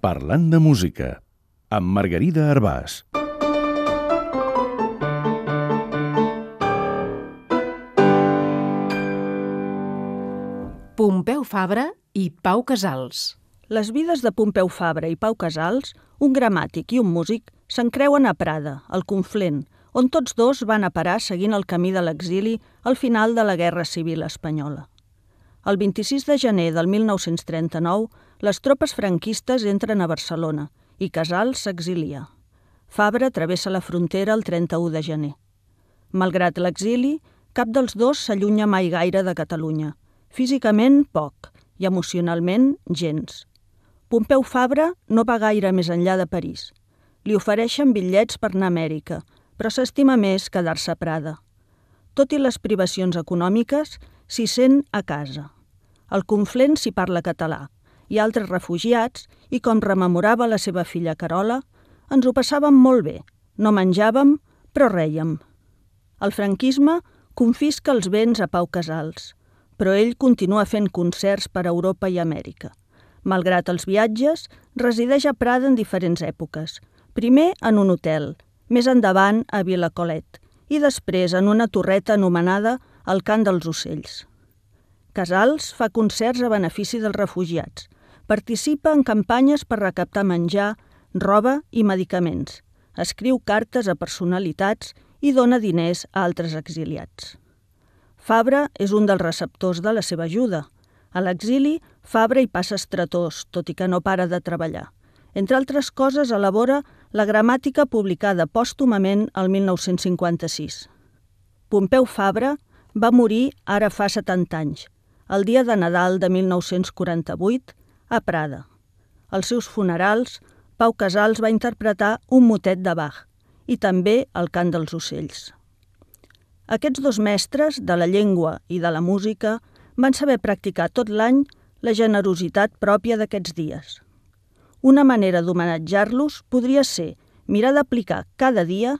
Parlant de música, amb Margarida Arbàs. Pompeu Fabra i Pau Casals. Les vides de Pompeu Fabra i Pau Casals, un gramàtic i un músic, s'encreuen a Prada, al Conflent, on tots dos van a parar seguint el camí de l'exili al final de la Guerra Civil Espanyola. El 26 de gener del 1939, les tropes franquistes entren a Barcelona i Casals s'exilia. Fabra travessa la frontera el 31 de gener. Malgrat l'exili, cap dels dos s'allunya mai gaire de Catalunya. Físicament, poc, i emocionalment, gens. Pompeu Fabra no va gaire més enllà de París. Li ofereixen bitllets per anar a Amèrica, però s'estima més quedar-se a Prada. Tot i les privacions econòmiques, s'hi sent a casa. Al Conflent s'hi parla català, i altres refugiats, i com rememorava la seva filla Carola, ens ho passàvem molt bé, no menjàvem, però rèiem. El franquisme confisca els béns a Pau Casals – però ell continua fent concerts per a Europa i Amèrica. Malgrat els viatges, resideix a Prada en diferents èpoques. Primer en un hotel, més endavant a Vilacolet i després en una torreta anomenada el Cant dels Ocells. Casals fa concerts a benefici dels refugiats. Participa en campanyes per recaptar menjar, roba i medicaments. Escriu cartes a personalitats i dona diners a altres exiliats. Fabra és un dels receptors de la seva ajuda. A l'exili, Fabra hi passa estretós, tot i que no para de treballar. Entre altres coses, elabora la gramàtica publicada pòstumament el 1956. Pompeu Fabra va morir ara fa 70 anys, el dia de Nadal de 1948, a Prada. Als seus funerals, Pau Casals va interpretar un motet de Bach i també el cant dels ocells. Aquests dos mestres, de la llengua i de la música, van saber practicar tot l'any la generositat pròpia d'aquests dies. Una manera d'homenatjar-los podria ser mirar d'aplicar cada dia,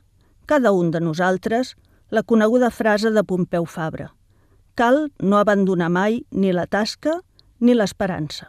cada un de nosaltres, la coneguda frase de Pompeu Fabra. Cal no abandonar mai ni la tasca ni l'esperança.